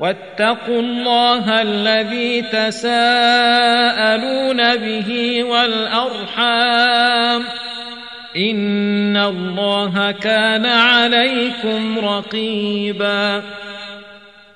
واتقوا الله الذي تساءلون به والأرحام. إن الله كان عليكم رقيبا.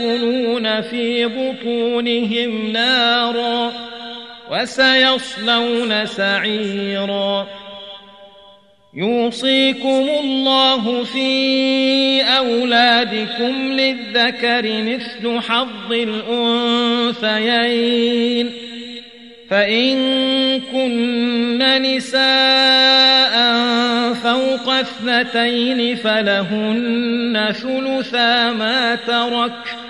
ياكلون في بطونهم نارا وسيصلون سعيرا. يوصيكم الله في أولادكم للذكر مثل حظ الأنثيين. فإن كن نساء فوق اثنتين فلهن ثلثا ما ترك.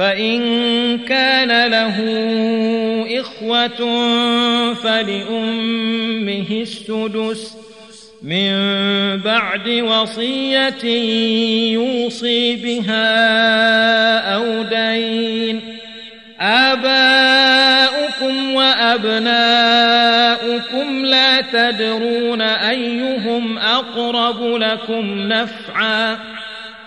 فإن كان له إخوة فلأمه السدس من بعد وصية يوصي بها أو دين آباؤكم وأبناؤكم لا تدرون أيهم أقرب لكم نفعا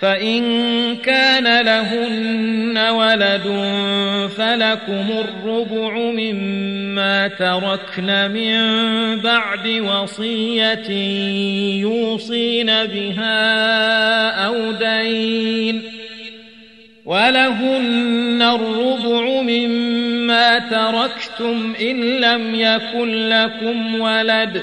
فإن كان لهن ولد فلكم الربع مما تركن من بعد وصية يوصين بها أو دين ولهن الربع مما تركتم إن لم يكن لكم ولد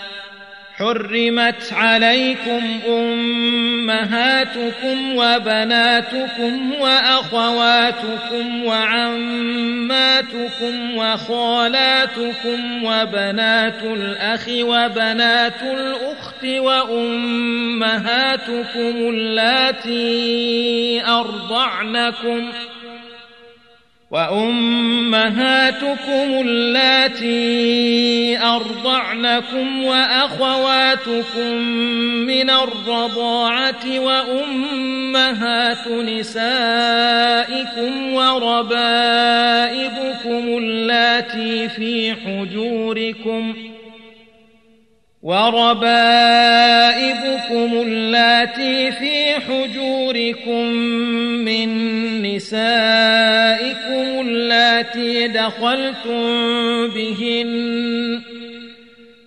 حرمت عليكم أمهاتكم وبناتكم وأخواتكم وعماتكم وخالاتكم وبنات الأخ وبنات الأخت وأمهاتكم اللاتي أرضعنكم ۖ وأمهاتكم اللاتي أرضعنكم وأخواتكم من الرضاعة وأمهات نسائكم وربائبكم اللاتي في حجوركم ۖ وربائبكم اللاتي في حجوركم من نسائكم اللاتي دخلتم بهن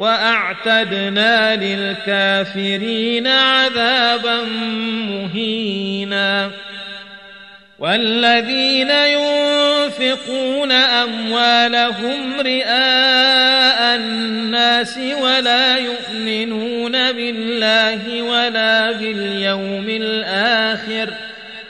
وأعتدنا للكافرين عذابا مهينا. والذين ينفقون أموالهم رئاء الناس ولا يؤمنون بالله ولا باليوم الآخر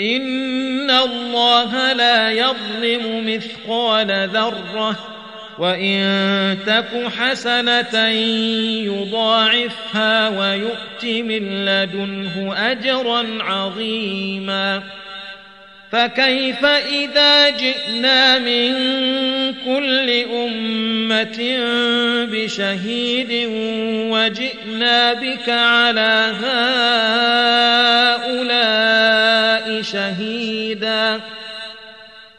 إن الله لا يظلم مثقال ذرة وإن تك حسنة يضاعفها ويؤت من لدنه أجرا عظيما فكيف إذا جئنا من كل أمة بشهيد وجئنا بك على هؤلاء شهيدا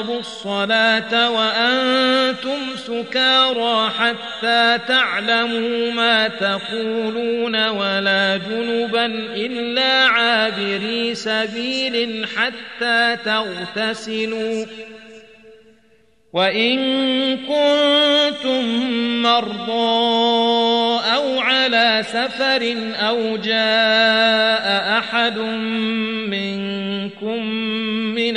تقربوا الصلاة وأنتم سكارى حتى تعلموا ما تقولون ولا جنبا إلا عابري سبيل حتى تغتسلوا. وإن كنتم مرضى أو على سفر أو جاء أحد منكم من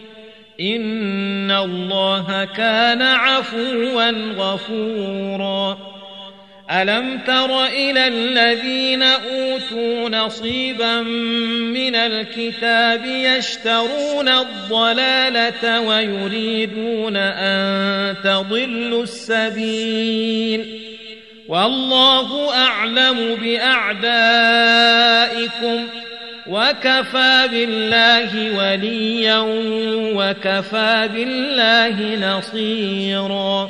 ان الله كان عفوا غفورا. الم تر إلى الذين اوتوا نصيبا من الكتاب يشترون الضلاله ويريدون ان تضلوا السبيل. والله اعلم باعدائكم وكفى بالله وليا وكفى بالله نصيرا.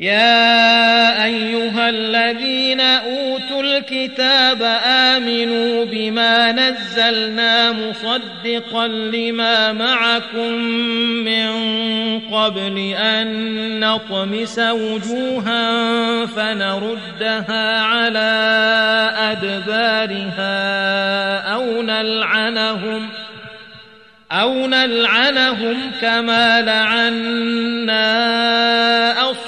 يا أيها الذين أوتوا الكتاب آمنوا بما نزلنا مصدقا لما معكم من قبل أن نطمس وجوها فنردها على أدبارها أو نلعنهم أو نلعنهم كما لعنا أصحاب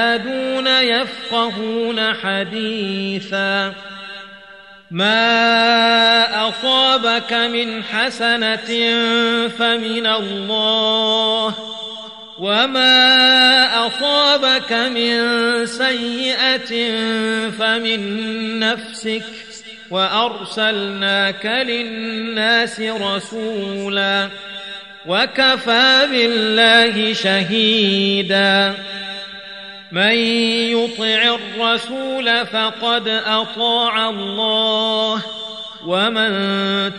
يفقهون حديثا. ما أصابك من حسنة فمن الله وما أصابك من سيئة فمن نفسك. وأرسلناك للناس رسولا وكفى بالله شهيدا. من يطع الرسول فقد أطاع الله ومن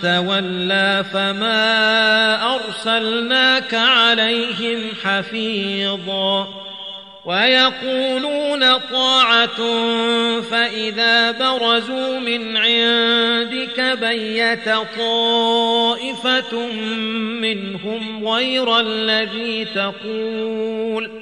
تولى فما أرسلناك عليهم حفيظا. ويقولون طاعة فإذا برزوا من عندك بيت طائفة منهم غير الذي تقول.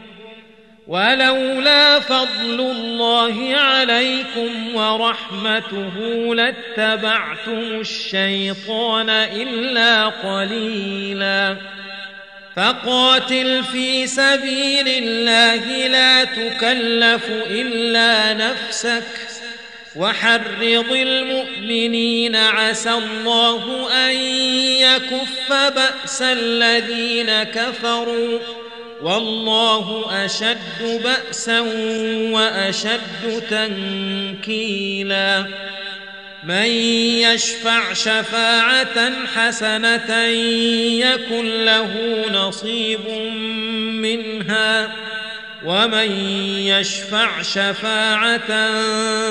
ولولا فضل الله عليكم ورحمته لاتبعتم الشيطان إلا قليلا. فقاتل في سبيل الله لا تكلف إلا نفسك. وحرض المؤمنين عسى الله أن يكف بأس الذين كفروا. والله أشد بأسا وأشد تنكيلا. من يشفع شفاعة حسنة يكن له نصيب منها. ومن يشفع شفاعة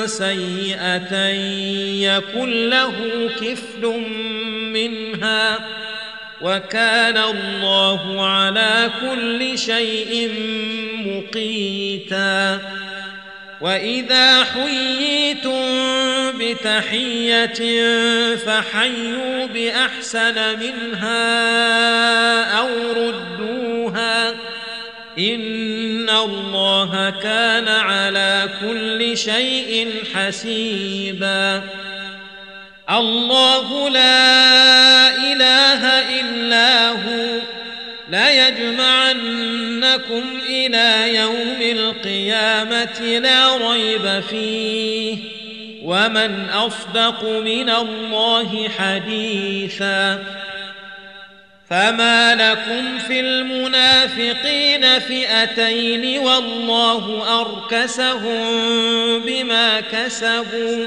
سيئة يكن له كفل منها. وكان الله على كل شيء مقيتا. وإذا حييتم بتحية فحيوا بأحسن منها أو ردوها. إن الله كان على كل شيء حسيبا. الله لا إله إلا هو. لا يجمعنكم إلى يوم القيامة لا ريب فيه. ومن أصدق من الله حديثا. فما لكم في المنافقين فئتين والله أركسهم بما كسبوا.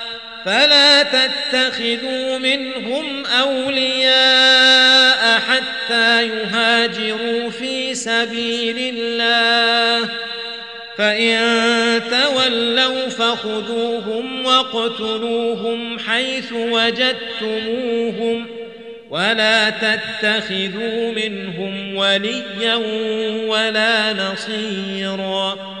فلا تتخذوا منهم أولياء حتى يهاجروا في سبيل الله. فإن تولوا فخذوهم واقتلوهم حيث وجدتموهم ولا تتخذوا منهم وليا ولا نصيرا.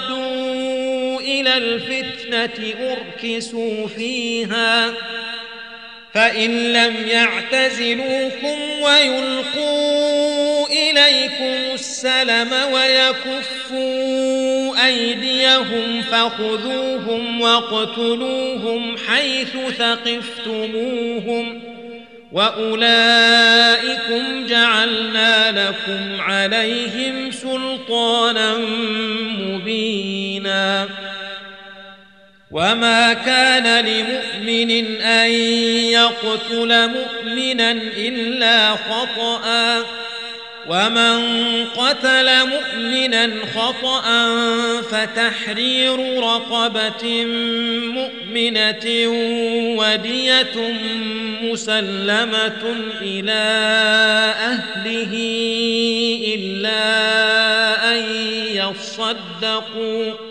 الفتنة أركسوا فيها فإن لم يعتزلوكم ويلقوا إليكم السلم ويكفوا أيديهم فخذوهم واقتلوهم حيث ثقفتموهم وأولئكم جعلنا لكم عليهم سلطانا مبينا. وما كان لمؤمن أن يقتل مؤمنا إلا خطأ. ومن قتل مؤمنا خطأ فتحرير رقبة مؤمنة ودية مسلمة إلى أهله إلا أن يصدقوا.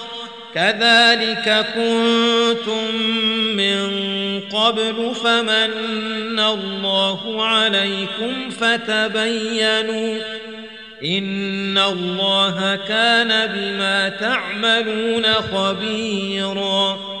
كذلك كنتم من قبل فمن الله عليكم فتبينوا إن الله كان بما تعملون خبيرا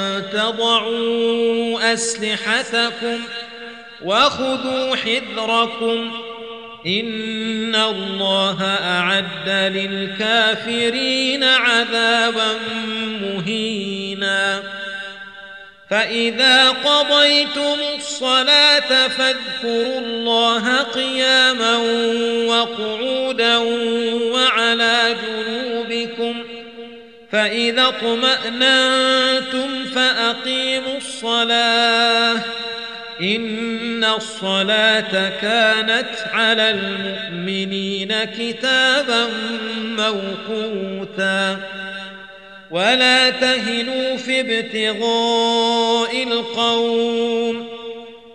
تضعوا أسلحتكم وخذوا حذركم إن الله أعد للكافرين عذابا مهينا. فإذا قضيتم الصلاة فاذكروا الله قياما وقعودا وعلى جنوبكم فإذا اطمأننتم فأقيموا الصلاة. إن الصلاة كانت على المؤمنين كتابا موقوتا. ولا تهنوا في ابتغاء القوم.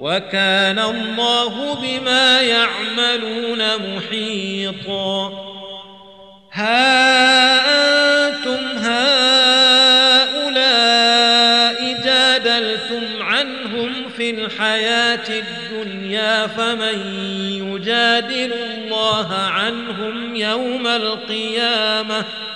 وكان الله بما يعملون محيطا. ها أنتم هؤلاء جادلتم عنهم في الحياة الدنيا فمن يجادل الله عنهم يوم القيامة ۖ؟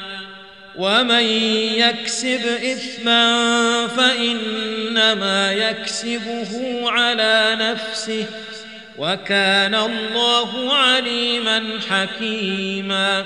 ومن يكسب اثما فانما يكسبه على نفسه وكان الله عليما حكيما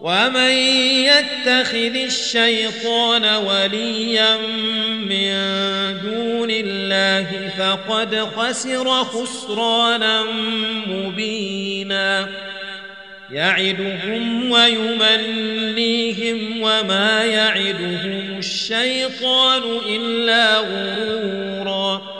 ومن يتخذ الشيطان وليا من دون الله فقد خسر خسرانا مبينا. يعدهم ويمنيهم وما يعدهم الشيطان إلا غرورا.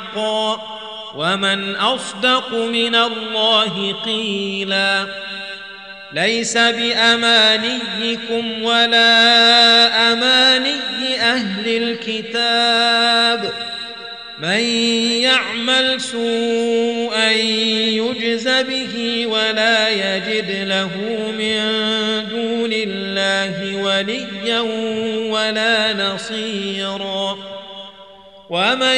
حقا ومن أصدق من الله قيلا ليس بأمانيكم ولا أماني أهل الكتاب من يعمل سوءا يجز به ولا يجد له من دون الله وليا ولا نصيرا ومن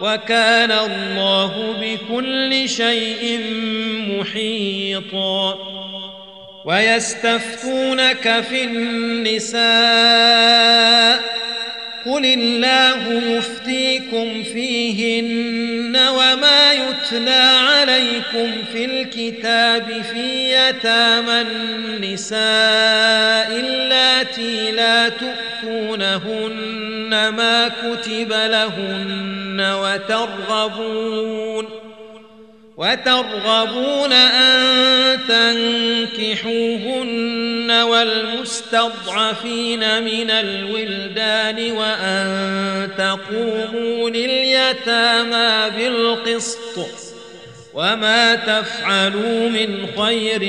وكان الله بكل شيء محيطا ويستفتونك في النساء قل الله يفتيكم فيهن وما يتلى عليكم في الكتاب في يتامى النساء اللاتي لا تؤتونهن ما كتب لهن وترغبون وترغبون أن تنكحوهن والمستضعفين من الولدان وأن تقوموا لليتامى بالقسط وما تفعلوا من خير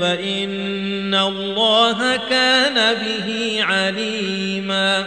فإن الله كان به عليما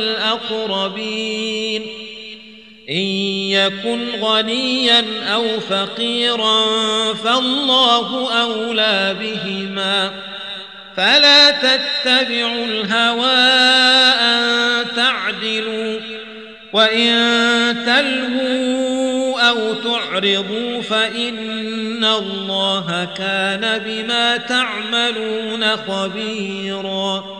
والأقربين إن يكن غنيا أو فقيرا فالله أولى بهما فلا تتبعوا الهوى أن تعدلوا وإن تلهوا أو تعرضوا فإن الله كان بما تعملون خبيرا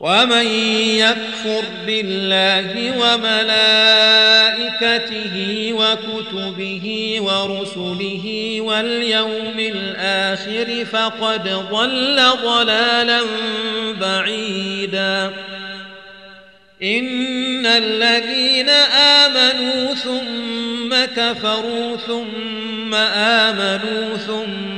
ومن يكفر بالله وملائكته وكتبه ورسله واليوم الآخر فقد ضل ضلالا بعيدا. إن الذين آمنوا ثم كفروا ثم آمنوا ثم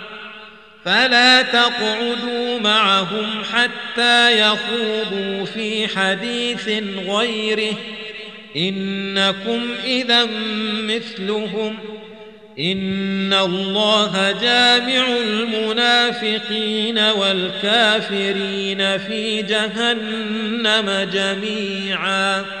فلا تقعدوا معهم حتى يخوضوا في حديث غيره. إنكم إذا مثلهم. إن الله جامع المنافقين والكافرين في جهنم جميعا.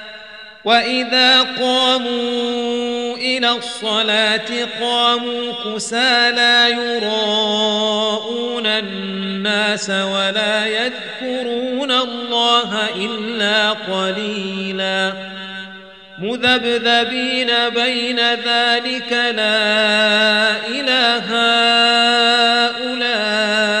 وإذا قاموا إلى الصلاة قاموا كسالى يراءون الناس ولا يذكرون الله إلا قليلاً مذبذبين بين ذلك لا إله هؤلاء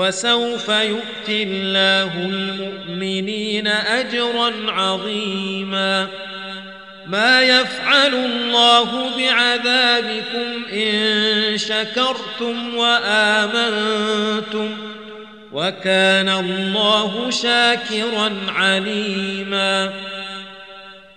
وسوف يؤتي الله المؤمنين أجرا عظيماً. ما يفعل الله بعذابكم إن شكرتم وآمنتم وكان الله شاكرا عليما.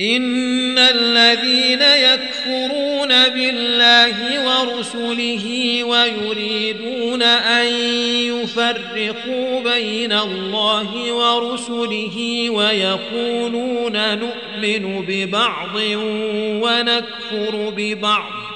إن الذين يكفرون بالله ورسله ويريدون أن يفرقوا بين الله ورسله ويقولون نؤمن ببعض ونكفر ببعض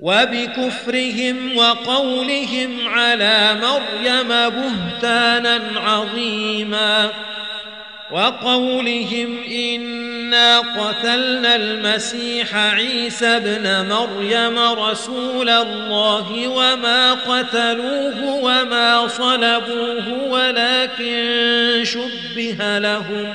وبكفرهم وقولهم على مريم بهتانا عظيما وقولهم إنا قتلنا المسيح عيسى ابن مريم رسول الله وما قتلوه وما صلبوه ولكن شبه لهم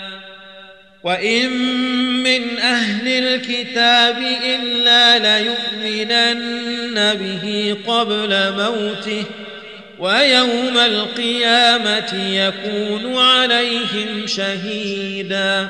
وإن من أهل الكتاب إلا ليؤمنن به قبل موته ويوم القيامة يكون عليهم شهيدا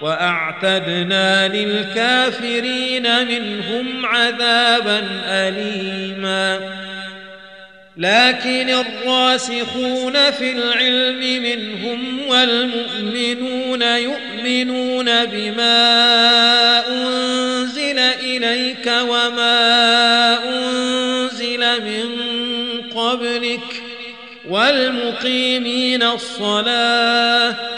وأعتدنا للكافرين منهم عذابا أليما. لكن الراسخون في العلم منهم والمؤمنون يؤمنون بما أنزل إليك وما أنزل من قبلك والمقيمين الصلاة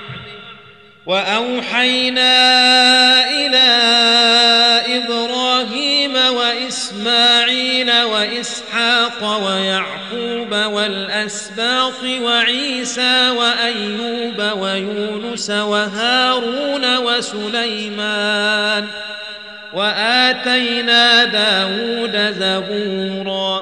وأوحينا إلى إبراهيم وإسماعيل وإسحاق ويعقوب والأسباط وعيسى وأيوب ويونس وهارون وسليمان وآتينا داود زبورا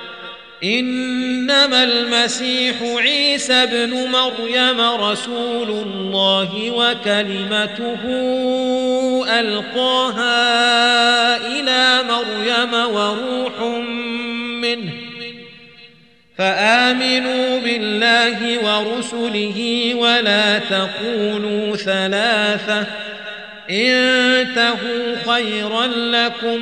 إنما المسيح عيسى ابن مريم رسول الله وكلمته ألقاها إلى مريم وروح منه فآمنوا بالله ورسله ولا تقولوا ثلاثة انتهوا خيرا لكم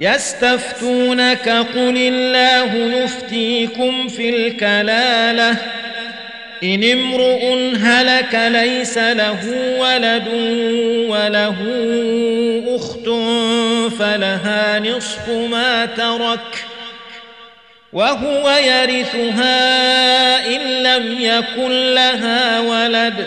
يستفتونك قل الله يفتيكم في الكلالة. إن امرؤ هلك ليس له ولد وله أخت فلها نصف ما ترك وهو يرثها إن لم يكن لها ولد.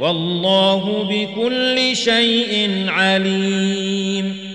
والله بكل شيء عليم.